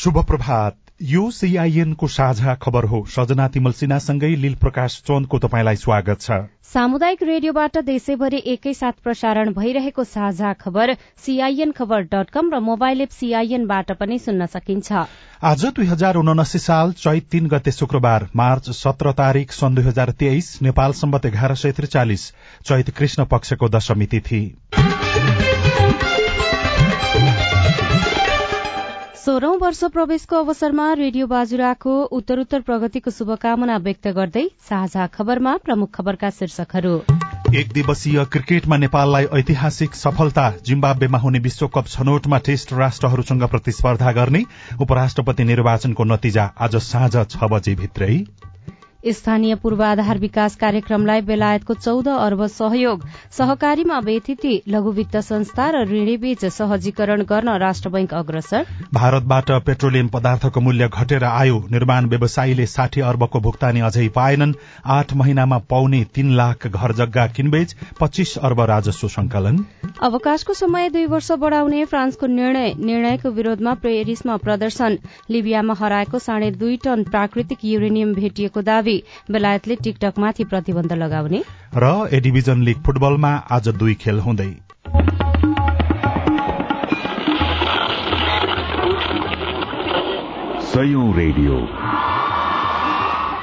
शुभ प्रभात यो सीआईएनको साझा खबर हो। सजना तिमल सिन्हासँगै लील प्रकाश चन्दको तपाईँलाई स्वागत छ। सामुदायिक रेडियोबाट देशैभरि एकैसाथ प्रसारण भइरहेको साझा खबर सीआईएन खबर डट कम र मोबाइल एप सीआईएनबाट पनि सुन्न सकिन्छ। आज दुई हजार उनासी साल चैत तीन गते शुक्रबार मार्च सत्र तारीक सन् दुई हजार तेइस नेपाल सम्बत एघार सय त्रिचालिस चैत कृष्ण पक्षको दशमी तिथि। सोह्रौं वर्ष प्रवेशको अवसरमा रेडियो बाजुराको उत्तरोत्तर प्रगतिको शुभकामना व्यक्त गर्दै साझा खबरमा प्रमुख खबरका शीर्षकहरू। एक दिवसीय क्रिकेटमा नेपाललाई ऐतिहासिक सफलता जिम्बाब्वेमा हुने विश्वकप छनौटमा टेस्ट राष्ट्रहरूसँग प्रतिस्पर्धा गर्ने उपराष्ट्रपति निर्वाचनको नतिजा आज साँझ छ बजे भित्रै स्थानीय पूर्वाधार विकास कार्यक्रमलाई बेलायतको चौध अर्ब सहयोग सहकारीमा व्यथिति लघु वित्त संस्था र ऋणीबीच सहजीकरण गर्न राष्ट्र बैंक अग्रसर। भारतबाट पेट्रोलियम पदार्थको मूल्य घटेर आयो। निर्माण व्यवसायीले साठी अर्बको भुक्तानी अझै पाएनन्। आठ महिनामा पाउने तीन लाख घर जग्गा किनबेच पच्चीस अर्ब राजस्व संकलन अवकाशको समय दुई वर्ष बढ़ाउने फ्रान्सको निर्णय निर्णयको विरोधमा पेरिसमा प्रदर्शन। लिबियामा हराएको साढे दुई टन प्राकृतिक युरेनियम भेटिएको दावी। बेलायतले टिकटकमाथि प्रतिबन्ध लगाउने। र ए डिभिजन लीग फुटबलमा आज दुई खेल हुँदै। सयौं रेडियो।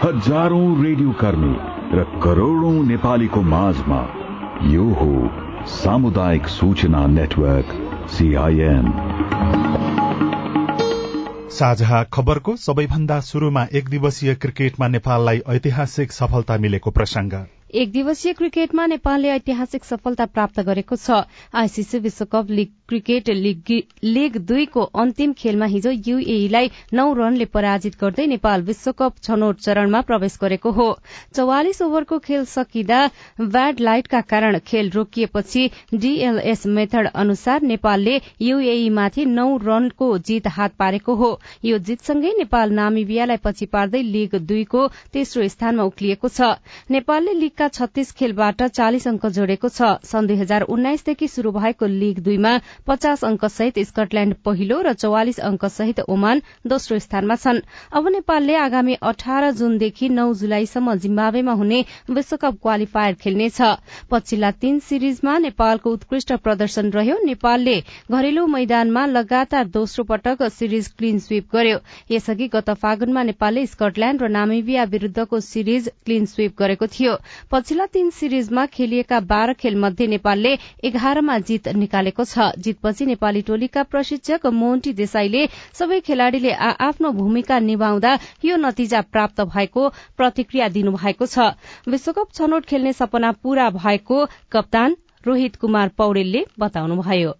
हजारौं रेडियो कर्मी र करोड़ौं नेपालीको माझमा यो हो सामुदायिक सूचना नेटवर्क सीआईएन साझा खबरको सबैभन्दा शुरूमा एक दिवसीय क्रिकेटमा नेपाललाई ऐतिहासिक सफलता मिलेको प्रसंग एक दिवसीय क्रिकेटमा नेपालले ऐतिहासिक सफलता प्राप्त गरेको छ। आईसीसी विश्वकप लीग क्रिकेट लीग दुईको अन्तिम खेलमा हिजो यूएईलाई नौ रनले पराजित गर्दै नेपाल विश्वकप छनौट चरणमा प्रवेश गरेको हो। चौवालिस ओभरको खेल सकिँदा ब्याड लाइटका कारण खेल रोकिएपछि डीएलएस मेथड अनुसार नेपालले यूएईमाथि नौ रनको जीत हात पारेको हो। यो जीतसँगै नेपाल नामिबियालाई पछि पार्दै लीग दुईको तेस्रो स्थानमा उक्लिएको छ। नेपालले लीगका छत्तीस खेलबाट चालिस अंक जोडेको छ। सन् दुई हजार उन्नाइसदेखि शुरू भएको लीग दुईमा पचास अंक सहित स्कटल्याण्ड पहिलो र चौवालिस अंक सहित ओमान दोस्रो स्थानमा छन्। अब नेपालले आगामी अठार जूनदेखि नौ जुलाईसम्म जिम्बावेमा हुने विश्वकप क्वालिफायर खेल्नेछ। पछिल्ला तीन सिरिजमा नेपालको उत्कृष्ट प्रदर्शन रह्यो। नेपालले घरेलु मैदानमा लगातार दोस्रो पटक सिरिज क्लीन स्वीप गर्यो। यसअघि गत फागुनमा नेपालले स्कटल्याण्ड र नामिबिया विरूद्धको सिरिज क्लीन स्वीप गरेको थियो। पछिल्ला तीन सिरिजमा खेलिएका बाह्र खेल मध्ये नेपालले एघारमा जीत निकालेको छ। जीतपछि नेपाली टोलीका प्रशिक्षक मोन्टी देसाईले सबै खेलाड़ीले आ आफ्नो भूमिका निभाउँदा यो नतिजा प्राप्त भएको प्रतिक्रिया दिनुभएको छ। विश्वकप छनौट खेल्ने सपना पूरा भएको कप्तान रोहित कुमार पौडेलले बताउनुभयो।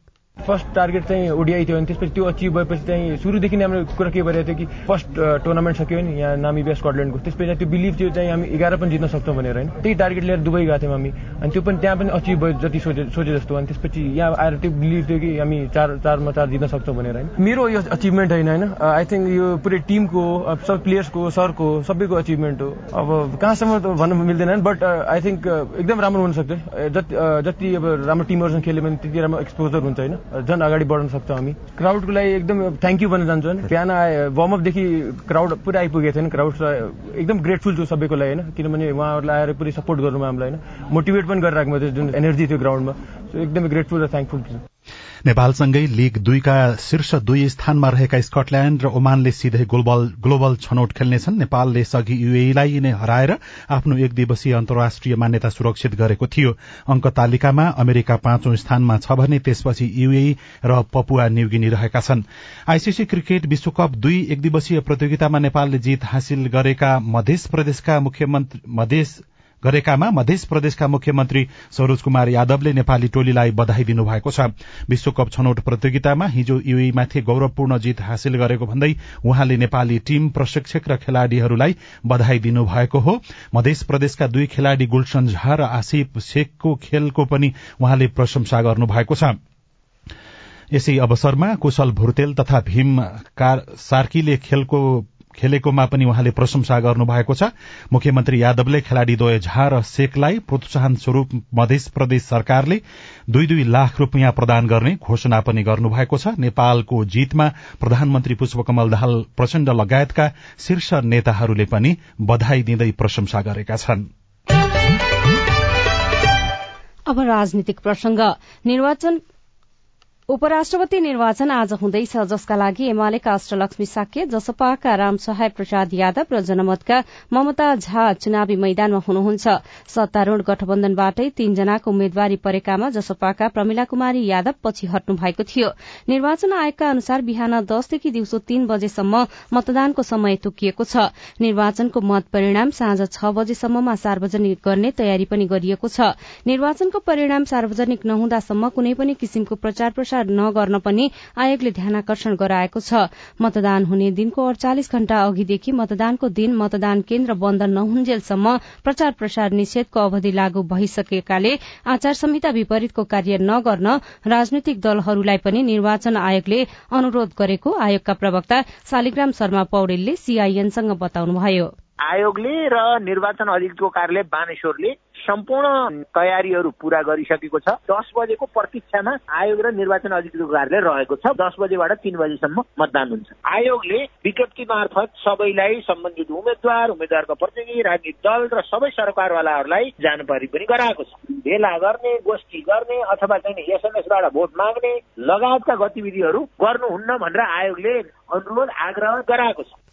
फर्स्ट टार्गेट चाहिँ ओडिआई थियो अनि त्यसपछि त्यो अचिभ भएपछि चाहिँ सुरुदेखि नै हाम्रो कुरा के भइरहेको थियो कि फर्स्ट टुर्नामेन्ट सक्यो नि यहाँ नामिबिया स्कटल्यान्डको त्यसपछि त्यो बिलिभ थियो चाहिँ हामी एघार पनि जित्न सक्छौँ भनेर होइन? त्यही टार्गेट लिएर दुबई गएको थियौँ हामी। अनि त्यो पनि त्यहाँ पनि अचिभ भयो जति सोचे सोचे जस्तो। अनि त्यसपछि यहाँ आएर त्यो बिलिभ थियो कि हामी चार चारमा चार जित्न सक्छौँ भनेर होइन? मेरो यो अचिभमेन्ट होइन होइन? आई थिङ्क यो पुरै टिमको सबै प्लेयर्सको सरको सबैको अचिभमेन्ट हो। अब कहाँसम्म त भन्न मिल्दैन बट आई थिङ्क एकदम राम्रो हुनसक्छ। जति जति अब राम्रो टिमहरूसँग खेल्यो भने त्यति राम्रो एक्सपोजर हुन्छ होइन? झन् अगाडि बढ्न सक्छौँ हामी। क्राउडको लागि एकदम थ्याङ्क यू भन्न चाहन्छु होइन। बिहान वार्मअपदेखि क्राउड पुरै आइपुगेको थियो क्राउड एकदम ग्रेटफुल छु सबैको लागि होइन। किनभने उहाँहरूलाई आएर पुरै सपोर्ट गर्नु हामीलाई होइन। मोटिभेट पनि गरिराख्नु थियो जुन एनर्जी थियो ग्राउन्डमा एकदमै ग्रेटफुल र थ्याङ्कफुल छु। नेपालसँगै लीग दुईका शीर्ष दुई स्थानमा रहेका स्कटल्याण्ड र ओमानले सिधै ग्लोबल छनौट खेल्नेछन्। नेपालले सघि युएईलाई नै हराएर आफ्नो एक दिवसीय अन्तर्राष्ट्रिय मान्यता सुरक्षित गरेको थियो। अंक तालिकामा अमेरिका पाँचौं स्थानमा छ भने त्यसपछि युएई र पपुवा न्यूगिनी रहेका छन्। आईसीसी क्रिकेट विश्वकप दुई एक दिवसीय प्रतियोगितामा नेपालले जीत हासिल गरेका मध्य प्रदेशका मुख्यमन्त्री गरेकामा मध्य प्रदेशका मुख्यमन्त्री सरोज कुमार यादवले नेपाली टोलीलाई बधाई दिनुभएको छ। विश्वकप छनौट प्रतियोगितामा हिजो युएमाथि गौरवपूर्ण जीत हासिल गरेको भन्दै उहाँले नेपाली टीम प्रशिक्षक र खेलाड़ीहरूलाई बधाई दिनुभएको हो। मध्य प्रदेशका दुई खेलाड़ी गुलशन झा र आसिफ शेखको खेलको पनि उहाँले प्रशंसा गर्नुभएको छ। यसै अवसरमा कुशल भुर्तेल तथा भीम सार्कीले खेलको खेलेकोमा पनि उहाँले प्रशंसा गर्नुभएको छ। मुख्यमन्त्री यादवले खेलाड़ीद्वय झा र शेखलाई प्रोत्साहन स्वरूप मध्य प्रदेश सरकारले दुई दुई लाख रूपियाँ प्रदान गर्ने घोषणा पनि गर्नुभएको छ। नेपालको जीतमा प्रधानमन्त्री पुष्पकमल दाहाल प्रचण्ड लगायतका शीर्ष नेताहरूले पनि बधाई दिँदै प्रशंसा गरेका छन्। अब राजनीतिक प्रसंग निर्वाचन उपराष्ट्रपति निर्वाचन आज हुँदैछ जसका लागि एमालेका अष्टलक्ष्मी साक्य जसपाका रामसहाय प्रसाद यादव र जनमतका ममता झा चुनावी मैदानमा हुनुहुन्छ। सत्तारूढ़ गठबन्धनबाटै तीनजनाको उम्मेद्वारी परेकामा जसपाका प्रमिला कुमारी यादव पछि हट्नु भएको थियो। निर्वाचन आयोगका अनुसार बिहान दसदेखि दिउँसो तीन बजेसम्म मतदानको समय तोकिएको छ। निर्वाचनको मत परिणाम साँझ छ बजेसम्ममा सार्वजनिक गर्ने तयारी पनि गरिएको छ। निर्वाचनको परिणाम सार्वजनिक नहुँदासम्म कुनै पनि किसिमको प्रचार प्रसार प्रचार नगर्न पनि आयोगले ध्यानकर्षण गराएको छ। मतदान हुने दिनको अड़चालिस घण्टा अघिदेखि मतदानको दिन मतदान केन्द्र बन्द नहुन्जेलसम्म प्रचार प्रसार निषेधको अवधि लागू भइसकेकाले आचार संहिता विपरीतको कार्य नगर्न राजनैतिक दलहरूलाई पनि निर्वाचन आयोगले अनुरोध गरेको आयोगका प्रवक्ता शालिग्राम शर्मा पौडेलले सीआईएनसँग बताउनुभयो। आयोगले र निर्वाचन अधिकृतको कार्यालय बानेश्वरले सम्पूर्ण तयारीहरू पूरा गरिसकेको छ। दस बजेको प्रतीक्षामा आयोग र निर्वाचन अधिकृतको कार्यालय रहेको छ। दस बजेबाट तीन बजेसम्म मतदान हुन्छ। आयोगले विज्ञप्ति मार्फत सबैलाई सम्बन्धित उम्मेद्वार उम्मेद्वारको प्रतिनिधि राजनीतिक दल र सबै सरकारवालाहरूलाई जानकारी पनि गराएको छ। भेला गर्ने गोष्ठी गर्ने अथवा चाहिँ एसएमएसबाट भोट माग्ने लगायतका गतिविधिहरू गर्नुहुन्न भनेर आयोगले अनुरोध आग्रह गराएको छ।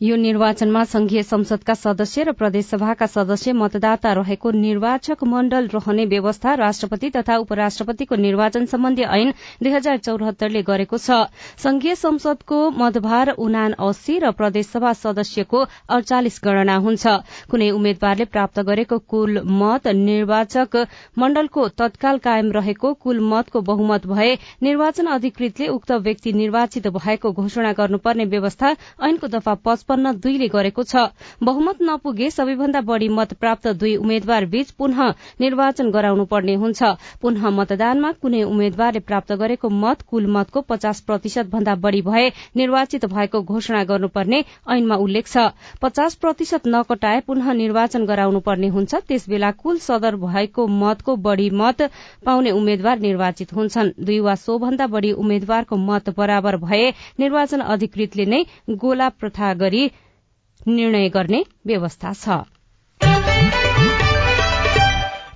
यो निर्वाचनमा संघीय संसदका सदस्य र प्रदेशसभाका सदस्य मतदाता रहेको निर्वाचक मण्डल रहने व्यवस्था राष्ट्रपति तथा उपराष्ट्रपतिको निर्वाचन सम्बन्धी ऐन दुई हजार चौरात्तरले गरेको छ। संघीय संसदको मतभार उना अस्सी र प्रदेशसभा सदस्यको अड़चालिस गणना हुन्छ। कुनै उम्मेद्वारले प्राप्त गरेको कुल मत निर्वाचक मण्डलको तत्काल कायम रहेको कुल मतको बहुमत भए निर्वाचन अधिकृतले उक्त व्यक्ति निर्वाचित भएको घोषणा गर्नुपर्ने व्यवस्था ऐनको दफा पचपन्न दुईले गरेको छ। बहुमत नपुगे सबैभन्दा बढ़ी मत प्राप्त दुई उम्मेद्वार बीच पुनः निर्वाचन गराउनु पर्ने हुन्छ। पुनः मतदानमा कुनै उम्मेद्वारले प्राप्त गरेको मत कुल मतको पचास प्रतिशत भन्दा बढ़ी भए निर्वाचित भएको घोषणा गर्नुपर्ने ऐनमा उल्लेख छ। पचास प्रतिशत नकटाए पुनः निर्वाचन गराउनु पर्ने हुन्छ। त्यसबेला कुल सदर भएको मतको बढ़ी मत पाउने उम्मेद्वार निर्वाचित हुन्छन्। दुई वा सोभन्दा बढ़ी उम्मेद्वारको मत बराबर भए निर्वाचन अधिकृतले नै गोला प्रथा गरी। गरी निर्णय गर्ने व्यवस्था छ।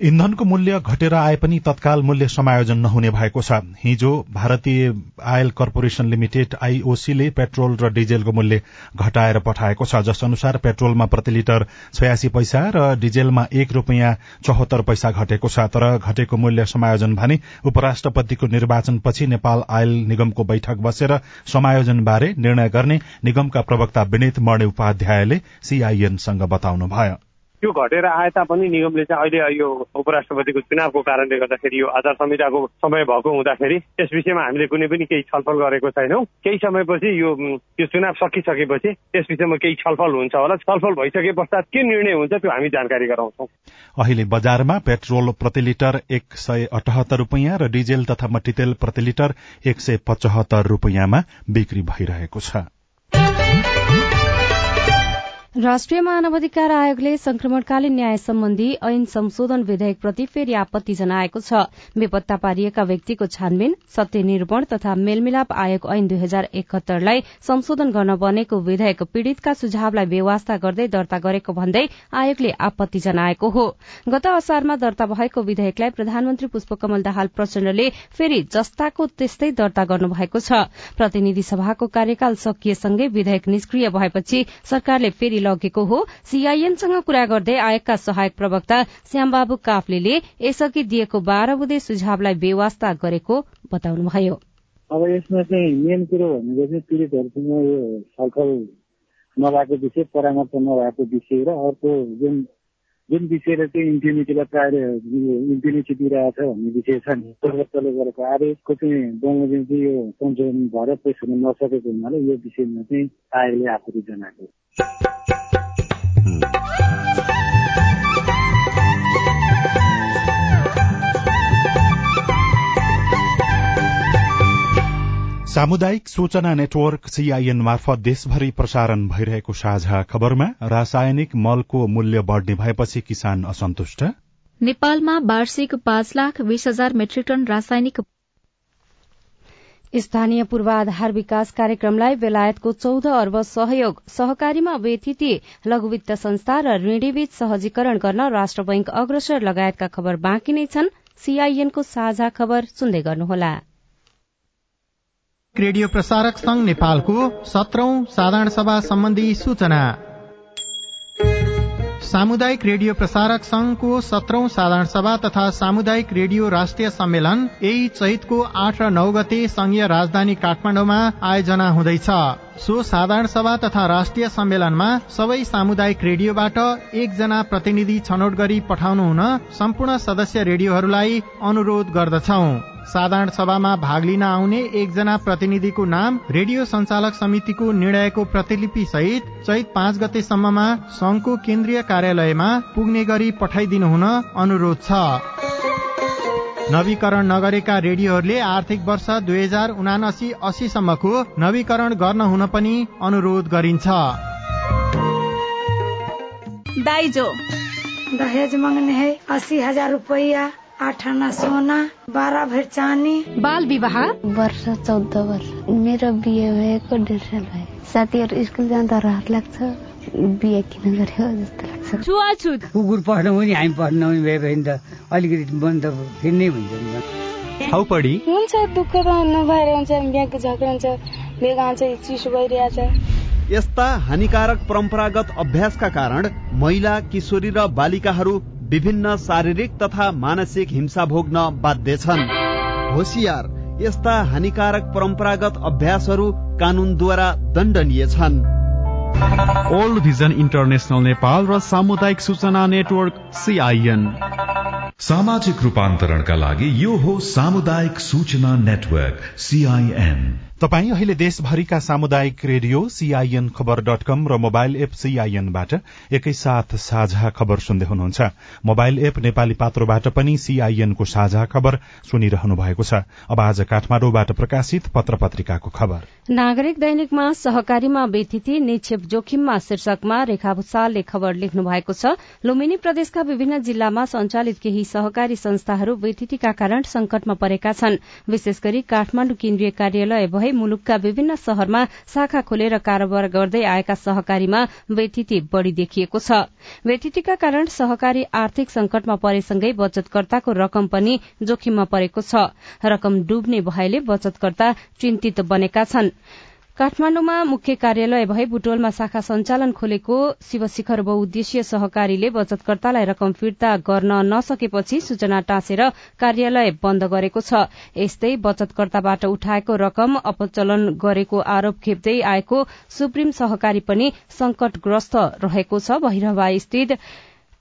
इन्धनको मूल्य घटेर आए पनि तत्काल मूल्य समायोजन नहुने भएको छ। हिजो भारतीय आयल कर्पोरेशन लिमिटेड आईओसीले पेट्रोल र डिजेलको मूल्य घटाएर पठाएको छ जस अनुसार पेट्रोलमा प्रति लिटर छयासी पैसा र डिजेलमा एक रूपियाँ चौहत्तर पैसा घटेको छ। तर घटेको मूल्य समायोजन भने उपराष्ट्रपतिको निर्वाचनपछि नेपाल आयल निगमको बैठक बसेर समायोजन बारे निर्णय गर्ने निगमका प्रवक्ता विनित मर्णे उपाध्यायले सीआईएनसँग बताउनुभयो। त्यो घटेर आए तापनि निगमले चाहिँ अहिले यो उपराष्ट्रपतिको चुनावको कारणले गर्दाखेरि यो आचार संहिताको समय भएको हुँदाखेरि यस विषयमा हामीले कुनै पनि केही छलफल गरेको छैनौँ। केही समयपछि यो यो चुनाव सकिसकेपछि त्यस विषयमा केही छलफल हुन्छ होला। छलफल भइसके पश्चात के निर्णय हुन्छ त्यो हामी जानकारी गराउँछौँ। अहिले बजारमा पेट्रोल प्रति लिटर एक सय अठहत्तर रूपियाँ र डिजेल तथा मट्टीतेल प्रति लिटर एक सय पचहत्तर रूपियाँमा बिक्री भइरहेको छ। राष्ट्रिय मानवाधिकार आयोगले संक्रमणकालीन न्याय सम्बन्धी ऐन संशोधन विधेयकप्रति फेरि आपत्ति जनाएको छ। बेपत्ता पारिएका व्यक्तिको छानबिन सत्य निरूपण तथा मेलमिलाप आयोग ऐन दुई हजार एकहत्तरलाई संशोधन गर्न बनेको विधेयक पीड़ितका सुझावलाई बेवास्ता गर्दै दर्ता गरेको भन्दै आयोगले आपत्ति जनाएको हो। गत असारमा दर्ता भएको विधेयकलाई प्रधानमन्त्री पुष्पकमल दाहाल प्रचण्डले फेरि जस्ताको त्यस्तै दर्ता गर्नुभएको छ। प्रतिनिधि सभाको कार्यकाल सकिएसँगै विधेयक निष्क्रिय भएपछि सरकारले फेरि लगेको हो। सीआईएनसँग कुरा गर्दै आयोगका सहायक प्रवक्ता श्यामबाबु काफ्ले यसअघि दिएको बाह्र बुधे सुझावलाई बेवास्ता गरेको बताउनुभयो। अब यसमा चाहिँ मेन कुरो भनेको चाहिँ पीडितहरूसँग यो छलफल नभएको विषय परामर्श नभएको विषय र अर्को जुन जुन विषयले चाहिँ इम्प्युनिटीलाई प्राय इम्प्युनिटी दिइरहेछ भन्ने विषय छ नि पूर्वोत्तरले गरेको आदेशको चाहिँ बमोजिम चाहिँ यो संशोधन भएर पेश हुन नसकेको हुनाले यो विषयमा चाहिँ आयोगले आपत्ति जनाएको सामुदायिक सूचना नेटवर्क सीआईएन मार्फत देशभरि प्रसारण भइरहेको साझा खबरमा रासायनिक मलको मूल्य बढ़ने भएपछि किसान असन्तुष्ट। नेपालमा वार्षिक पाँच लाख बीस हजार मेट्रिक टन रासायनिक स्थानीय पूर्वाधार विकास कार्यक्रमलाई बेलायतको चौध अर्ब सहयोग सहकारीमा व्यथिति लघुवित्त संस्था र ऋणीबीच सहजीकरण गर्न राष्ट्र बैंक अग्रसर लगायतका खबर बाँकी नै छन्। सीआईएनको साझा खबर सुन्दै गर्नुहोला। रेडियो प्रसारक संघ नेपालको सत्रौं साधारण सभा सम्बन्धी सूचना। सामुदायिक रेडियो प्रसारक संघको सत्रौं साधारण सभा तथा सामुदायिक रेडियो राष्ट्रिय सम्मेलन यही चैतको आठ र नौ गते संघीय राजधानी काठमाडौँमा आयोजना हुँदैछ। सो साधारण सभा तथा राष्ट्रिय सम्मेलनमा सबै सामुदायिक रेडियोबाट एकजना प्रतिनिधि छनौट गरी पठाउनु हुन सम्पूर्ण सदस्य रेडियोहरूलाई अनुरोध गर्दछौ। साधारण सभामा भाग लिन आउने एकजना प्रतिनिधिको नाम रेडियो संचालक समितिको निर्णयको प्रतिलिपि सहित चैत पाँच गतेसम्ममा संघको केन्द्रीय कार्यालयमा पुग्ने गरी पठाइदिनु हुन अनुरोध छ। नवीकरण नगरेका रेडियोहरूले आर्थिक वर्ष दुई हजार उनासी अस्सीसम्मको नवीकरण गर्न हुन पनि अनुरोध गरिन्छ। दाइजो। दहेज मांगने है अस्सी हजार रुपया आठ आना सोना बाह्र भर चानी बाल विवाह? वर्ष चौध वर्ष। मेरो बिहे भएको डेढ साल भयो। साथीहरू स्कुल जाँदा रहर लाग्छ बिहे किन गर्यो जस्तो लाग्छ छुवाछुत कुकुर पढ्नु पनि हामी पढ्नु पनि भए भने त अलिकति मन त फेरि नै हुन्छ नि हुन्छ दुःख त नभएर हुन्छ बिहाको झगडा हुन्छ बेगा हुन्छ चिसो भइरहेछ यस्ता हानिकारक परम्परागत अभ्यासका कारण महिला किशोरी र बालिकाहरू विभिन्न शारीरिक तथा मानसिक हिंसा भोग्न बाध्य छन्। होसियार यस्ता हानिकारक परम्परागत अभ्यासहरू कानूनद्वारा दण्डनीय छन्। ओल्ड भिजन इन्टरनेसनल नेपाल र सामुदायिक सूचना नेटवर्क सीआईएन सामाजिक रूपान्तरणका लागि यो हो सामुदायिक सूचना नेटवर्क सीआईएन तपाई अहिले देशभरिका सामुदायिक radio CIN Khabar dot com र मोबाइल एप सीआईएनबाट एकैसाथ साझा खबर सुन्दै हुनुहुन्छ। मोबाइल एप नेपाली पात्रोबाट पनि सीआईएनको साझा खबर सुनिरहनु भएको छ। अब आज काठमाडौँबाट प्रकाशित पत्र पत्रिकाको खबर। नागरिक दैनिकमा सहकारीमा व्यतिथि निक्षेप जोखिममा शीर्षकमा रेखा भूषालले खबर लेख्नु भएको छ। लुम्बिनी प्रदेशका विभिन्न जिल्लामा संचालित केही सहकारी संस्थाहरू व्यतिथिका कारण संकटमा परेका छन्। विशेष गरी काठमाण्डु केन्द्रीय कार्यालय भए मुलुकका विभिन्न शहरमा शाखा खोलेर कारोबार गर्दै आएका सहकारीमा व्यतिथि बढ़ी देखिएको छ। व्यतिथिका कारण सहकारी आर्थिक संकटमा परेसँगै बचतकर्ताको रकम पनि जोखिममा परेको छ। रकम डुब्ने भएले बचतकर्ता चिन्तित बनेका छन्। काठमाण्डुमा मुख्य कार्यालय भए बुटोलमा शाखा सञ्चालन खोलेको शिवशिखर बहुद्देश्य सहकारीले बचतकर्तालाई रकम फिर्ता गर्न नसकेपछि सूचना टाँसेर कार्यालय बन्द गरेको छ। यस्तै बचतकर्ताबाट उठाएको रकम अपचलन गरेको आरोप खेप्दै आएको सुप्रिम सहकारी पनि संकटग्रस्त रहेको छ। भैरवा स्थित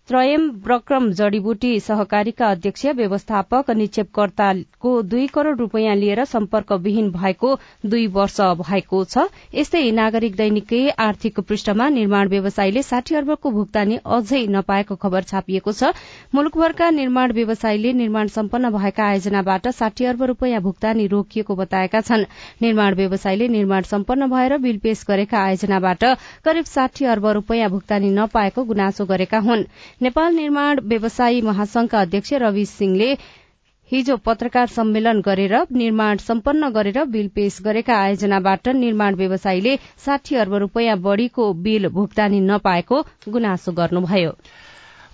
त्रयम ब्रक्रम जड़ीबुटी सहकारीका अध्यक्ष व्यवस्थापक निक्षेपकर्ताको दुई करोड़ रूपियाँ लिएर सम्पर्कविहीन भएको दुई वर्ष भएको छ। यस्तै नागरिक दैनिकै आर्थिक पृष्ठमा निर्माण व्यवसायीले साठी अर्बको भुक्तानी अझै नपाएको खबर छापिएको छ। मुलुकभरका निर्माण व्यवसायीले निर्माण सम्पन्न भएका आयोजनाबाट साठी अर्ब रूपियाँ भुक्तानी रोकिएको बताएका छन्। निर्माण व्यवसायीले निर्माण सम्पन्न भएर बिल पेश गरेका आयोजनाबाट करिब साठी अर्ब रूपियाँ भुक्तानी नपाएको गुनासो गरेका हुन्। नेपाल निर्माण व्यवसायी महासंघका अध्यक्ष रवि सिंहले हिजो पत्रकार सम्मेलन गरेर निर्माण सम्पन्न गरेर बिल पेश गरेका आयोजनाबाट निर्माण व्यवसायीले साठी अर्ब रूपियाँ बढ़ीको बिल भुक्तानी नपाएको गुनासो गर्नुभयो।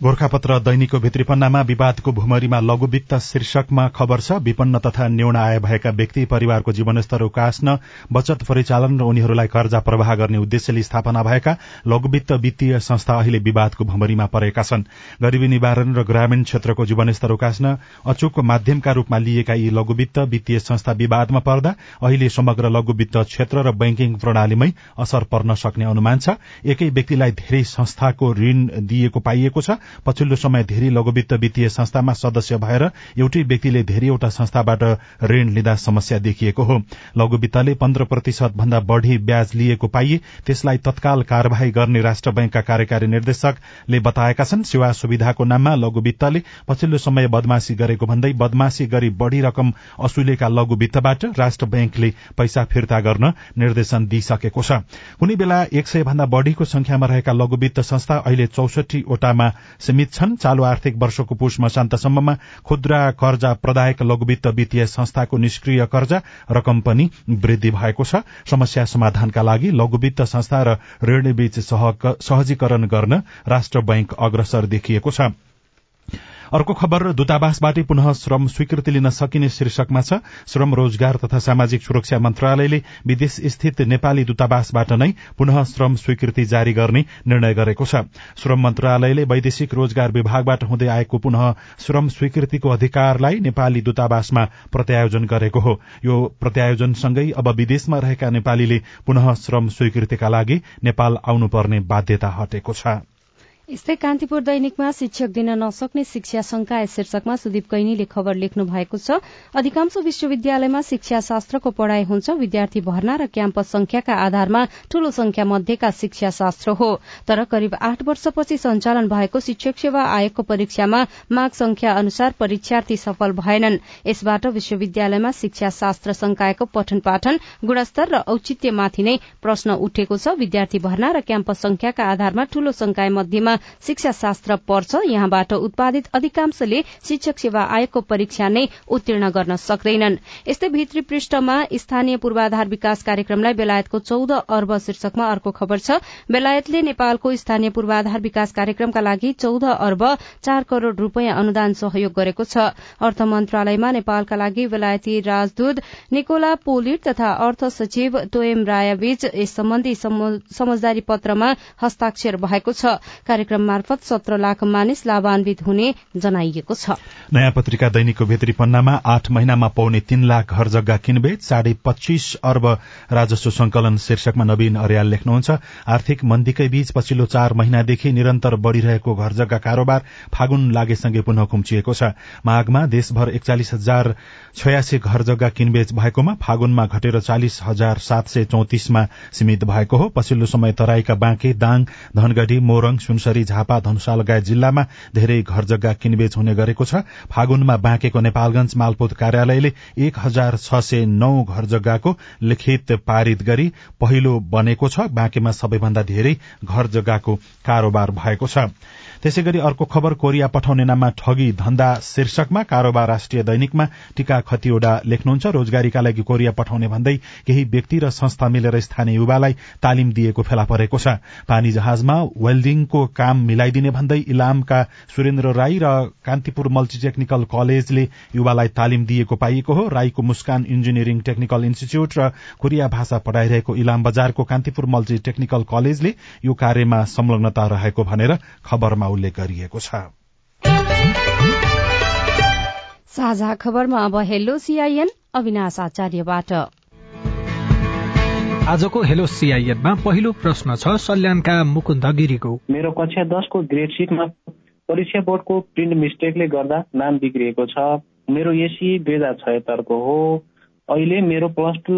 गोर्खापत्र दैनिकको भित्री पन्नामा विवादको भूमरीमा लघुवित्त शीर्षकमा खबर छ विपन्न तथा न्यून आय भएका व्यक्ति परिवारको जीवनस्तर उकास्न बचत परिचालन र उनीहरूलाई कर्जा प्रवाह गर्ने उद्देश्यले स्थापना भएका लघुवित्त वित्तीय संस्था अहिले विवादको भूमरीमा परेका छन्। गरीबी निवारण र ग्रामीण क्षेत्रको जीवनस्तर उकास्न अचूक माध्यमका रूपमा लिएका यी लघुवित्त वित्तीय संस्था विवादमा पर्दा अहिले समग्र लघुवित्त क्षेत्र र बैंकिङ प्रणालीमै असर पर्न सक्ने अनुमान छ। एकै व्यक्तिलाई धेरै संस्थाको ऋण दिएको पाइएको छ। पछिल्लो समय धेरै लघुवित्त वित्तीय संस्थामा सदस्य भएर एउटै व्यक्तिले धेरैवटा संस्थाबाट ऋण लिँदा समस्या देखिएको हो। लघुवित्तले पन्ध्र प्रतिशत भन्दा बढ़ी ब्याज लिएको पाइए त्यसलाई तत्काल कार्यवाही गर्ने राष्ट्र बैंकका कार्यकारी निर्देशकले बताएका छन्। सेवा सुविधाको नाममा लघुवित्तले पछिल्लो समय बदमाशी गरेको भन्दै बदमाशी गरी बढ़ी रकम असुलेका लघुवित्तबाट राष्ट्र बैंकले पैसा फिर्ता गर्न निर्देशन दिइसकेको छ। कुनै बेला एक सय भन्दा बढ़ीको संख्यामा रहेका लघुवित्त संस्था अहिले चौसठीवटामा सीमित छन्। चालू आर्थिक वर्षको पुष मसान्तसम्ममा खुद्रा कर्जा प्रदायक लघुवित्त वित्तीय संस्थाको निष्क्रिय कर्जा रकम पनि वृद्धि भएको छ। समस्या समाधानका लागि लघुवित्त संस्था र ऋणबीच सहजीकरण गर्न राष्ट्र बैंक अग्रसर देखिएको छ। अर्को खबर दूतावासबाटै पुनः श्रम स्वीकृति लिन सकिने शीर्षकमा छ श्रम रोजगार तथा सामाजिक सुरक्षा मन्त्रालयले विदेश स्थित नेपाली दूतावासबाट नै पुनः श्रम स्वीकृति जारी गर्ने निर्णय गरेको छ। श्रम मन्त्रालयले वैदेशिक रोजगार विभागबाट हुँदै आएको पुनः श्रम स्वीकृतिको अधिकारलाई नेपाली दूतावासमा प्रत्यायोजन गरेको हो। यो प्रत्यायोजनसँगै अब विदेशमा रहेका नेपालीले पुनः श्रम स्वीकृतिका लागि नेपाल आउनुपर्ने बाध्यता हटेको छ। यस्तै कान्तिपुर दैनिकमा शिक्षक दिन नसक्ने शिक्षा संकाय शीर्षकमा सुदीप कैनीले खबर लेख्नु भएको छ। अधिकांश विश्वविद्यालयमा शिक्षा शास्त्रको पढ़ाई हुन्छ। विद्यार्थी भर्ना र क्याम्पस संख्याका आधारमा ठूलो संख्या मध्येका शिक्षा शास्त्र हो। तर करिब आठ वर्षपछि सञ्चालन भएको शिक्षक सेवा आयोगको परीक्षामा माग संख्या अनुसार परीक्षार्थी सफल भएनन्। यसबाट विश्वविद्यालयमा शिक्षा शास्त्र संकायको पठन पाठन गुणस्तर र औचित्यमाथि नै प्रश्न उठेको छ। विद्यार्थी भर्ना र क्याम्पस संख्याका आधारमा ठूलो संकाय मध्येमा शिक्षा शास्त्र पर्छ। यहाँबाट उत्पादित अधिकांशले शिक्षक सेवा आयोगको परीक्षा नै उत्तीर्ण गर्न सक्दैनन्। यस्तै भित्री पृष्ठमा स्थानीय पूर्वाधार विकास कार्यक्रमलाई बेलायतको चौध अर्ब शीर्षकमा अर्को खबर छ। बेलायतले नेपालको स्थानीय पूर्वाधार विकास कार्यक्रमका लागि चौध अर्ब चार करोड़ रूपियाँ अनुदान सहयोग गरेको छ। अर्थ मन्त्रालयमा नेपालका लागि बेलायती राजदूत निकोला पोलिट तथा अर्थ सचिव तोयम रायाबीच यस सम्बन्धी समझदारी पत्रमा हस्ताक्षर भएको छ। कार्यक्रम मार्फत सत्र लाख मानिस लाभान्वित हुने जनाइएको छ। नयाँ पत्रिका दैनिकको भित्री पन्नामा आठ महिनामा पाउने तीन लाख घर जग्गा किनबेच साढे पच्चीस अर्ब राजस्व संकलन शीर्षकमा नवीन अर्याल लेख्नुहुन्छ आर्थिक मन्दीकै बीच पछिल्लो चार महिनादेखि निरन्तर बढ़िरहेको घर जग्गा कारोबार फागुन लागेसँगै पुनः खुम्चिएको छ। माघमा देशभर एकचालिस हजार छयासी घर जग्गा किनबेच भएकोमा फागुनमा घटेर चालिस हजार सात सय चौतिसमा सीमित भएको हो। पछिल्लो समय तराईका बाँके दाङ धनगढ़ी मोरङ सुनसरी झापा धनुषा लगायत जिल्लामा धेरै घर जग्गा किनबेच हुने गरेको छ। फागुनमा बाँकेको नेपालगंज मालपोत कार्यालयले एक हजार छ सय नौ घर जग्गाको लिखित पारित गरी पहिलो बनेको छ। बाँकेमा सबैभन्दा धेरै घर जग्गाको कारोबार भएको छ। त्यसै गरी अर्को खबर कोरिया पठाउने नाममा ठगी धन्दा शीर्षकमा कारोबार राष्ट्रिय दैनिकमा टीका खतिवड़ा लेख्नुहुन्छ। रोजगारीका लागि कोरिया पठाउने भन्दै केही व्यक्ति र संस्था मिलेर स्थानीय युवालाई तालिम दिएको फेला परेको छ। पानी जहाजमा वेल्डिङको काम मिलाइदिने भन्दै इलामका सुरेन्द्र राई र कान्तिपुर मल्टी टेक्निकल कलेजले युवालाई तालिम दिएको पाइएको हो। राईको मुस्कान इन्जिनियरिङ टेक्निकल इन्स्टिच्यूट र कोरिया भाषा पढ़ाइरहेको इलाम बजारको कान्तिपुर मल्टी टेक्निकल कलेजले यो कार्यमा संलग्नता रहेको भनेर खबरमा उल्लेख गरिएको छ। साझा खबरमा अब हेलो सीआईएन अविनाश आचार्यबाट। आजको हेलो सीआईएनमा पहिलो प्रश्न छ सल्यानका मुकुन्द गिरीको मेरो कक्षा दसको ग्रेड सिटमा परीक्षा बोर्डको प्रिन्ट मिस्टेकले गर्दा नाम बिग्रिएको छ। मेरो एसी दुई हजार छयत्तरको हो। अहिले मेरो प्लस टू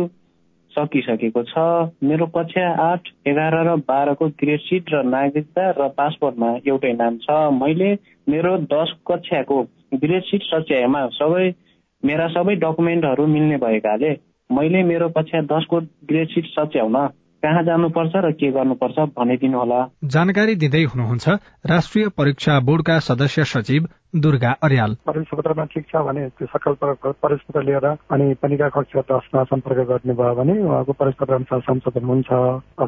सकिसकेको छ। मेरो कक्षा आठ एघार र बाह्रको ग्रेड सिट र नागरिकता र पासपोर्टमा एउटै नाम छ। मैले मेरो दस कक्षाको ग्रेड सिट सच्याएमा सबै मेरा सबै डकुमेन्टहरू मिल्ने भएकाले मैले मेरो कक्षा दसको ग्रेड सिट सच्याउन कहाँ जानुपर्छ र के गर्नुपर्छ भनिदिनु होला जानकारी दिँदै हुनुहुन्छ राष्ट्रिय परीक्षा बोर्डका सदस्य सचिव दुर्गा अर्याल। परीक्षा ठिक छ भने त्यो सकल परीक्षा लिएर अनि पनिका कक्षा दसमा सम्पर्क गर्ने भयो भने उहाँको परीक्षा अनुसार संशोधन हुन्छ।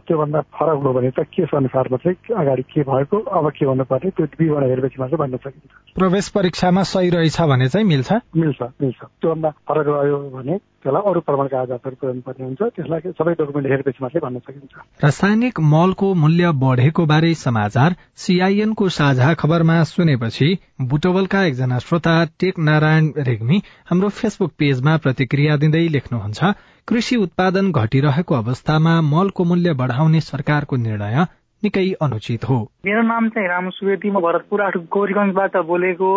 त्योभन्दा फरक हो भने त केस अनुसारमा चाहिँ अगाडि के भएको? अब के पर्ने? त्यो विवरण हेरेपछि मात्रै भन्न सकिन्छ। प्रवेश परीक्षामा सही रहेछ भने चाहिँ मिल्छ? मिल्छ मिल्छ। त्योभन्दा फरक रह्यो भने त्यसलाई अरू प्रमाणका आधारहरू पुर्याउनु पर्ने हुन्छ। त्यसलाई सबै डकुमेन्ट हेरेपछि मात्रै भन्न सकिन्छ। रासायनिक मलको मूल्य बढेको बारे समाचार सीआईएनको साझा खबरमा सुनेपछि बुटवलका एकजना श्रोता टेक नारायण रेग्मी हाम्रो फेसबुक पेजमा प्रतिक्रिया दिँदै लेख्नुहुन्छ कृषि उत्पादन घटिरहेको अवस्थामा मलको मूल्य बढ़ाउने सरकारको निर्णय निकै अनुचित हो। मेरो नाम चाहिँ रामु सुवेदी। म भरतपुर आठ गौरीगञ्जबाट बोलेको।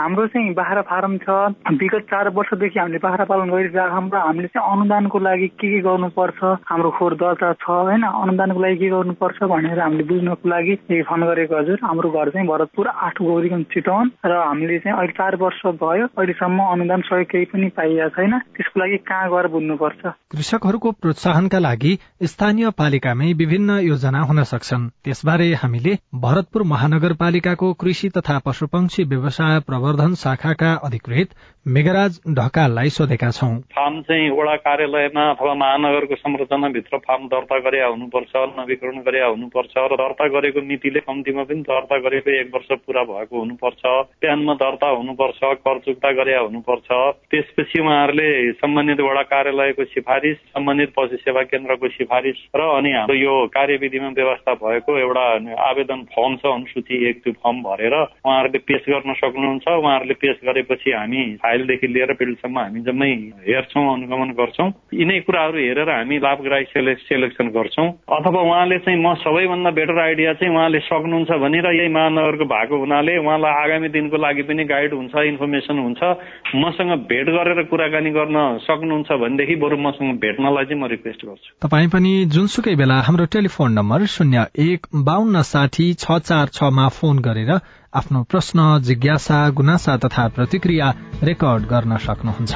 हाम्रो चाहिँ बाख्रा फार्म छ। विगत चार वर्षदेखि हामीले बाख्रा पालन गरिरहेको र हामीले चाहिँ अनुदानको लागि के के गर्नुपर्छ हाम्रो खोर दर्ता छ होइन? अनुदानको लागि के गर्नुपर्छ भनेर हामीले बुझ्नको लागि फोन गरेको हजुर। हाम्रो घर चाहिँ भरतपुर आठ गौरीगञ्ज चितवन र हामीले चाहिँ अहिले चार वर्ष भयो अहिलेसम्म अनुदान सहयोग केही पनि पाइएको छैन। त्यसको लागि कहाँ गएर बुझ्नुपर्छ? कृषकहरूको प्रोत्साहनका लागि स्थानीय पालिकामै विभिन्न योजना हुन सक्छन्। त्यसबारे हामीले भरतपुर महानगरपालिकाको कृषि तथा पशुपक्षी व्यवसाय प्रवर्धन शाखाका अधिकृत मेघराज ढकाललाई सोधेका छौं। फार्म चाहिँ वडा कार्यालयमा अथवा महानगरको संरचनाभित्र फार्म दर्ता गरे हुनुपर्छ नवीकरण गरे हुनुपर्छ र दर्ता गरेको मितिले कम्तीमा पनि दर्ता गरेको एक वर्ष पूरा भएको हुनुपर्छ प्यानमा दर्ता हुनुपर्छ कर चुक्ता गरे हुनुपर्छ। त्यसपछि उहाँहरूले सम्बन्धित वडा कार्यालयको सिफारिस सम्बन्धित पशु सेवा केन्द्रको सिफारिस र अनि हाम्रो यो कार्यविधिमा व्यवस्था भएको एउटा आवेदन फर्म छ अनुसूची एक त्यो फर्म भरेर उहाँहरूले पेश गर्न सक्नुहुन्छ। उहाँहरूले पेश गरेपछि हामी फाइलदेखि लिएर फिल्डसम्म हामी जम्मै हेर्छौँ अनुगमन गर्छौँ। यिनै कुराहरू हेरेर हामी लाभग्राही सेलेक्सन गर्छौँ। अथवा उहाँले चाहिँ म सबैभन्दा बेटर आइडिया चाहिँ उहाँले सक्नुहुन्छ भने र यही महानगरको भएको हुनाले उहाँलाई आगामी दिनको लागि पनि गाइड हुन्छ इन्फर्मेसन हुन्छ। मसँग भेट गरेर कुराकानी गर्न सक्नुहुन्छ भनेदेखि बरु मसँग भेट्नलाई चाहिँ म रिक्वेस्ट गर्छु। तपाईँ पनि जुनसुकै बेला हाम्रो टेलिफोन नम्बर शून्य एक बान्न साठी छ चार छमा फोन गरेर आफ्नो प्रश्न जिज्ञासा गुनासा तथा प्रतिक्रिया रेकर्ड गर्न सक्नुहुन्छ।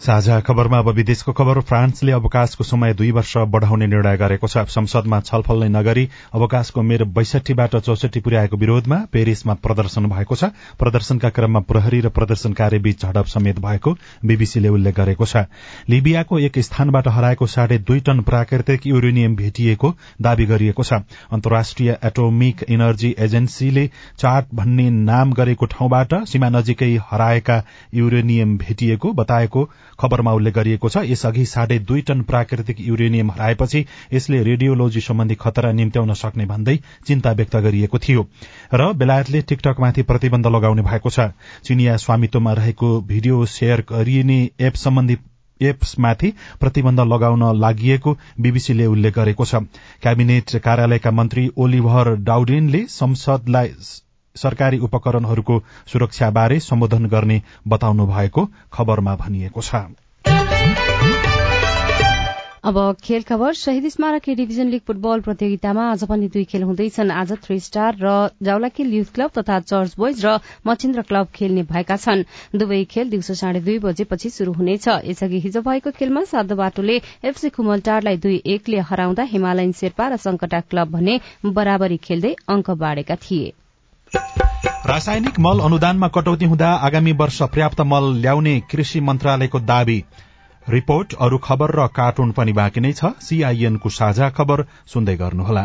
साझा खबरमा अब विदेशको खबर फ्रान्सले अवकाशको समय दुई वर्ष बढ़ाउने निर्णय गरेको छ। संसदमा छलफल नै नगरी अवकाशको मेर बैसठीबाट चौसठी पुर्याएको विरोधमा पेरिसमा प्रदर्शन भएको छ। प्रदर्शनका क्रममा प्रहरी र प्रदर्शनकारी बीच झडप समेत भएको बीबीसीले उल्लेख गरेको छ। लिबियाको एक स्थानबाट हराएको साढे दुई टन प्राकृतिक युरेनियम भेटिएको दावी गरिएको छ। अन्तर्राष्ट्रिय एटोमिक इनर्जी एजेन्सीले चाट भन्ने नाम गरेको ठाउँबाट सीमा नजिकै हराएका युरेनियम भेटिएको बताएको खबरमा उल्लेख गरिएको छ यसअघि साढे दुई टन प्राकृतिक युरेनियम हराएपछि यसले रेडियोलोजी सम्बन्धी खतरा निम्त्याउन सक्ने भन्दै चिन्ता व्यक्त गरिएको थियो र बेलायतले टिकटकमाथि प्रतिबन्ध लगाउने भएको छ। चिनिया स्वामित्वमा रहेको भिडियो शेयर गरिने एप सम्बन्धी एप्समाथि प्रतिबन्ध लगाउन लागि बीबीसीले उल्लेख गरेको छ। क्याबिनेट कार्यालयका मन्त्री ओलिभर डाउडेनले संसदलाई सरकारी उपकरणहरूको सुरक्षाबारे सम्बोधन गर्ने बताउनु भएको खबरमा भनिएको छ। अब खेल खबर शहीद स्मारक डिभिजन लीग फुटबल प्रतियोगितामा आज पनि दुई खेल हुँदैछन्। आज थ्री स्टार र जाउलाखेल युथ क्लब तथा चर्च बोइज र मचिन्द्र क्लब खेल्ने भएका छन्। दुवै खेल दिउँसो साढे दुई बजेपछि शुरू हुनेछ। यसअघि हिजो भएको खेलमा साधो बाटोले एफसी खुमलटारलाई दुई एकले हराउँदा हिमालयन शेर्पा र संकटा क्लब भने बराबरी खेल्दै अंक बाँडेका थिए। रासायनिक मल अनुदानमा कटौती हुँदा आगामी वर्ष पर्याप्त मल ल्याउने कृषि मन्त्रालयको दावी। रिपोर्ट अरू खबर र कार्टुन पनि बाँकी नै छ। सीआईएनको साझा खबर सुन्दै गर्नुहोला।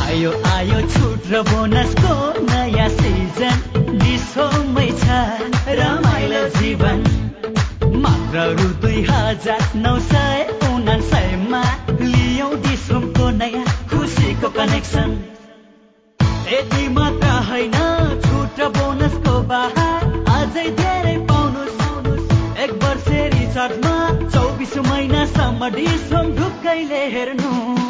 आयो आयो छुट र बोनसको नयाँ सिजन। डिस्कोमै छ रमाइलो जीवन। मात्र रु दुई हजार नौ सय उनासयमा लियौ डिस्कोमको नयाँ खुसीको कनेक्सन। यति मात्र होइन छुट र बोनसको बहार अझै धेरै एक वर्ष रिचार्जमा चौबिस महिनासम्म डिस्काउन्ट ढुक्कैले एक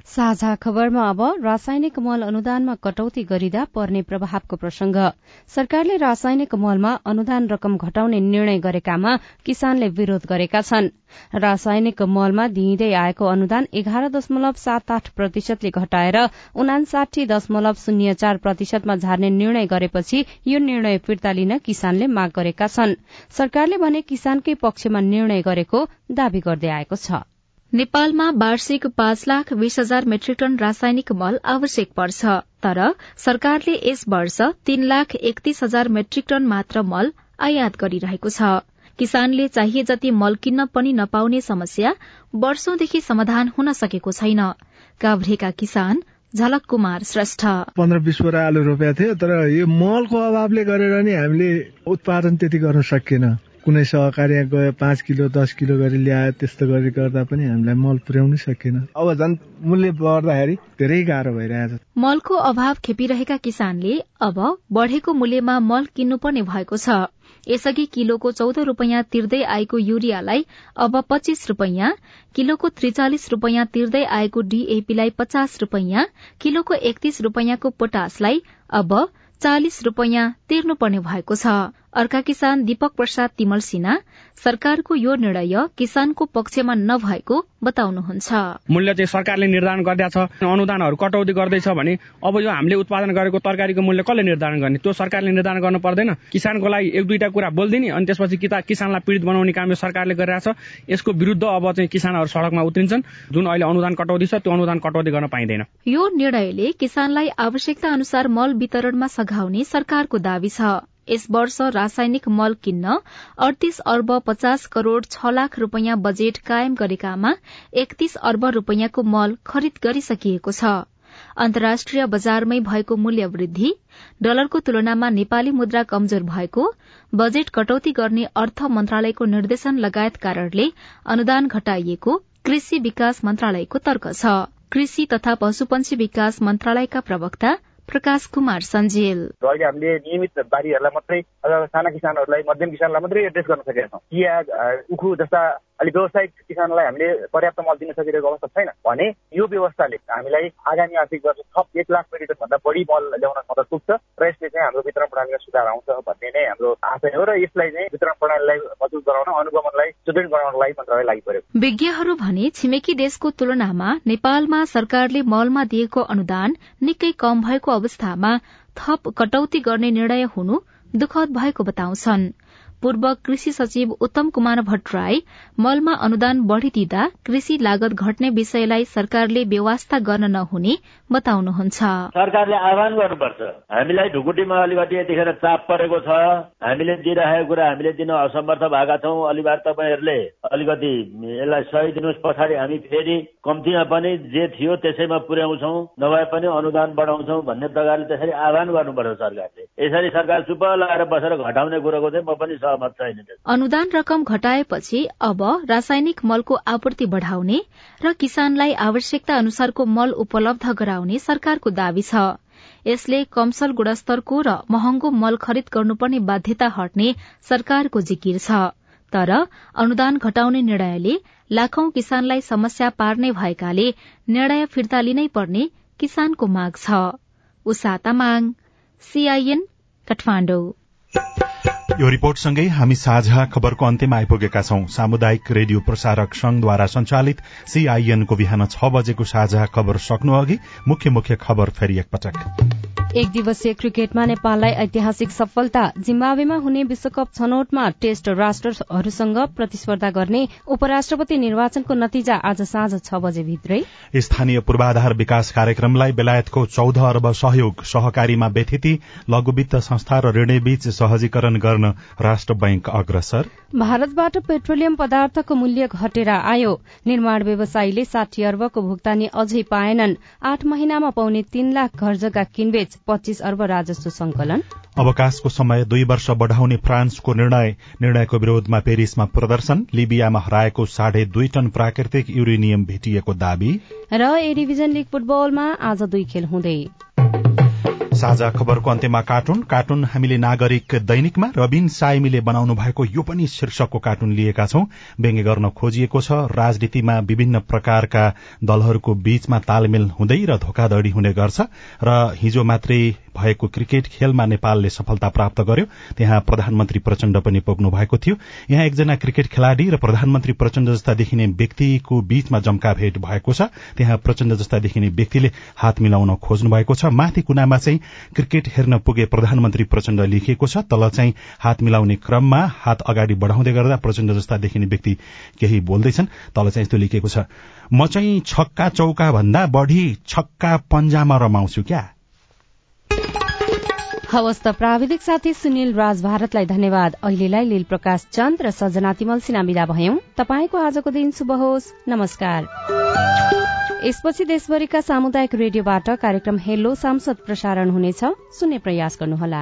साझा खबरमा अब रासायनिक मल अनुदानमा कटौती गरिँदा पर्ने प्रभावको प्रसंग। सरकारले रासायनिक मलमा अनुदान रकम घटाउने निर्णय गरेकामा किसानले विरोध गरेका छन्। रासायनिक मलमा दिइँदै आएको अनुदान एघार दशमलव सात आठ प्रतिशतले घटाएर उनासाठी दशमलव शून्य चार प्रतिशतमा झार्ने निर्णय गरेपछि यो निर्णय फिर्ता लिन किसानले माग गरेका छन्। सरकारले भने किसानकै पक्षमा निर्णय गरेको दावी गर्दै आएको छ। नेपालमा वार्षिक पाँच लाख बीस हजार मेट्रिक टन रासायनिक मल आवश्यक पर्छ तर सरकारले यस वर्ष तीन लाख एकतीस हजार मेट्रिक टन मात्र मल आयात गरिरहेको छ। किसानले चाहिए जति मल किन्न पनि नपाउने समस्या वर्षौंदेखि समाधान हुन सकेको छैन। काभ्रेका किसान झलक कुमार श्रेष्ठ। पन्ध्र बिस बोरा आलु रोपेका थियो तर यो मलको अभावले गरेर नि हामीले उत्पादन त्यति गर्न सकिएन। कुनै सहकारी गयो पाँच किलो दस किलो गरी ल्यायो त्यस्तो गरी गर्दा पनि हामीलाई मल पुर्याउनै सकेन। अब झन् मूल्य बढ्दाखेरि धेरै गाह्रो भइरहेछ। मलको अभाव खेपिरहेका किसानले अब बढ़ेको मूल्यमा मल किन्नुपर्ने भएको छ। यसअघि किलोको चौध रूपियाँ तिर्दै आएको युरियालाई अब पच्चीस रूपियाँ किलोको त्रिचालिस रूपियाँ तिर्दै आएको डीएपीलाई पचास रूपियाँ किलोको एकतीस रूपियाँको पोटासलाई अब चालिस रूपियाँ तिर्नुपर्ने भएको छ। अर्का किसान दीपक प्रसाद तिमल सिन्हा सरकारको यो निर्णय किसानको पक्षमा नभएको बताउनुहुन्छ। मूल्य चाहिँ सरकारले निर्धारण गरिदिएको छ अनुदानहरू कटौती गर्दैछ भने अब यो हामीले उत्पादन गरेको तरकारीको मूल्य कसले निर्धारण गर्ने? त्यो सरकारले निर्धारण गर्नु पर्दैन। किसानको लागि एक दुईटा कुरा बोलिदिने अनि त्यसपछि किसानलाई पीड़ित बनाउने काम यो सरकारले गरिरहेछ। यसको विरूद्ध अब चाहिँ किसानहरू सड़कमा उत्रिन्छन्। जुन अहिले अनुदान कटौती छ त्यो अनुदान कटौती गर्न पाइँदैन। यो निर्णयले किसानलाई आवश्यकता अनुसार मल वितरणमा सघाउने सरकारको दावी छ। यस वर्ष रासायनिक मल किन्न अडतीस अर्ब पचास करोड़ छ लाख रूपियाँ बजेट कायम गरेकामा एकतीस अर्ब रूपियाँको मल खरिद गरिसकिएको छ। अन्तर्राष्ट्रिय बजारमै भएको मूल्य वृद्धि डलरको तुलनामा नेपाली मुद्रा कमजोर भएको बजेट कटौती गर्ने अर्थ मन्त्रालयको निर्देशन लगायत कारणले अनुदान घटाइएको कृषि विकास मन्त्रालयको तर्क छ। कृषि तथा पशुपन्छी विकास मन्त्रालयका प्रवक्ता प्रकाश कुमार सञ्जेल। अहिले हामीले नियमित बारीहरूलाई मात्रै अथवा साना किसानहरूलाई मध्यम किसानलाई मात्रै एड्रेस गर्न सकेका छौँ। चिया उखु जस्ता अलिक व्यावसायिक किसानलाई हामीले पर्याप्त मल दिन सकिरहेको अवस्था छैन भने यो व्यवस्थाले हामीलाई आगामी आर्थिक वर्ष थप एक लाख मेट्रिक भन्दा बढी मल ल्याउन मद्दत पुग्छ र यसले चाहिँ हाम्रो वितरण प्रणालीमा सुधार आउँछ भन्ने नै हाम्रो आशय हो र यसलाई चाहिँ वितरण प्रणालीलाई मजबुत गराउन अनुगमनलाई सुदृढ गराउनको लागि मन्त्रालय लागि पर्यो विज्ञहरू भने छिमेकी देशको तुलनामा नेपालमा सरकारले मलमा दिएको अनुदान निकै कम भएको अवस्थामा थप कटौती गर्ने निर्णय हुनु दुखद भएको बताउँछन्। पूर्व कृषि सचिव उत्तम कुमार भट्टराई मलमा अनुदान बढ़िदिँदा कृषि लागत घट्ने विषयलाई सरकारले व्यवस्था गर्न नहुने बताउनुहुन्छ। सरकारले आह्वान गर्नुपर्छ। हामीलाई ढुकुटीमा अलिकति यतिखेर चाप परेको छ। हामीले दिइरहेको कुरा हामीले दिन असमर्थ भएका छौँ। अलिबार तपाईँहरूले अलिकति यसलाई सही दिनुहोस्। पछाडि हामी फेरि कम्तीमा पनि जे थियो त्यसैमा पुर्याउँछौ नभए पनि अनुदान बढाउँछौ भन्ने प्रकारले त्यसरी आह्वान गर्नुपर्छ सरकारले। यसरी सरकार चुप लगाएर बसेर घटाउने कुरोको चाहिँ म पनि सहमत छैन अनुदान रकम घटाएपछि अब रासायनिक मलको आपूर्ति बढ़ाउने र किसानलाई आवश्यकता अनुसारको मल उपलब्ध गराउने सरकारको दावी छ। यसले कमसल गुणस्तरको र महँगो मल खरिद गर्नुपर्ने बाध्यता हट्ने सरकारको जिकिर छ। तर अनुदान घटाउने निर्णयले लाखौं किसानलाई समस्या पार्ने भएकाले निर्णय फिर्ता लिनै पर्ने किसानको माग छ। उषा तामाङ सीआईएन काठमाडौँ। यो रिपोर्टसँगै हामी साझा खबरको अन्त्यमा आइपुगेका छौं। सामुदायिक रेडियो प्रसारक संघद्वारा संचालित सीआईएनको बिहान छ बजेको साझा खबर सक्नु अघि मुख्य मुख्य खबर फेरि एकपटक। एक दिवसीय क्रिकेटमा नेपाललाई ऐतिहासिक सफलता जिम्बावेमा हुने विश्वकप छनौटमा टेस्ट राष्ट्रहरूसँग प्रतिस्पर्धा गर्ने उपराष्ट्रपति निर्वाचनको नतिजा आज साँझ छ बजे भित्रै स्थानीय पूर्वाधार विकास कार्यक्रमलाई बेलायतको चौध अर्ब सहयोग सहकारीमा व्यथिति लघुवित्त संस्था र ऋणीबीच सहजीकरण गर्न राष्ट्र बैंक अग्रसर। भारतबाट पेट्रोलियम पदार्थको मूल्य घटेर आयो। निर्माण व्यवसायीले साठी अर्बको भुक्तानी अझै पाएनन्। आठ महिनामा पाउने तीन लाख घर जग्गा किनबेच पच्चीस अर्ब राजस्व संकलन अवकाशको समय दुई वर्ष बढ़ाउने फ्रान्सको निर्णय। निर्णयको विरोधमा पेरिसमा प्रदर्शन। लिबियामा हराएको साढे दुई टन प्राकृतिक युरेनियम भेटिएको दावी। र ए डिभिजन लीग फुटबलमा आज दुई खेल हुँदै। साझा खबरको अन्त्यमा कार्टुन। कार्टुन हामीले नागरिक दैनिकमा रबिन साइमीले बनाउनु भएको यो पनि शीर्षकको कार्टुन लिएका छौं। व्यङ्ग्य गर्न खोजिएको छ। राजनीतिमा विभिन्न प्रकारका दलहरूको बीचमा तालमेल हुँदै र धोकाधड़ी हुने गर्छ र हिजो मात्रै भएको क्रिकेट खेलमा नेपालले सफलता प्राप्त गर्यो। त्यहाँ प्रधानमन्त्री प्रचण्ड पनि पुग्नु भएको थियो। यहाँ एकजना क्रिकेट खेलाड़ी र प्रधानमन्त्री प्रचण्ड जस्ता देखिने व्यक्तिको बीचमा जम्का भेट भएको छ। त्यहाँ प्रचण्ड जस्ता देखिने व्यक्तिले हात मिलाउन खोज्नु भएको छ। माथि कुनामा चाहिँ क्रिकेट हेर्न पुगे प्रधानमन्त्री प्रचण्ड लेखिएको छ तल चाहिँ हात मिलाउने क्रममा हात अगाडि बढ़ाउँदै गर्दा प्रचण्ड जस्ता देखिने व्यक्ति केही बोल्दैछन्। तल चाहिँ यस्तो लेखिएको छ म चाहिँ छक्का चौका भन्दा बढ़ी छक्का पन्जामा रमाउँछु क्या? हवस् त प्राविधिक साथी सुनिल राज भारतलाई धन्यवाद। अहिलेलाई लील प्रकाश चन्द र सजना तिमल सिना विदा भयौं। तपाईँको आजको दिन शुभ होस्। नमस्कार। यसपछि देशभरिका सामुदायिक रेडियोबाट कार्यक्रम हेलो सांसद प्रसारण हुनेछ। सुन्ने प्रयास गर्नुहोला।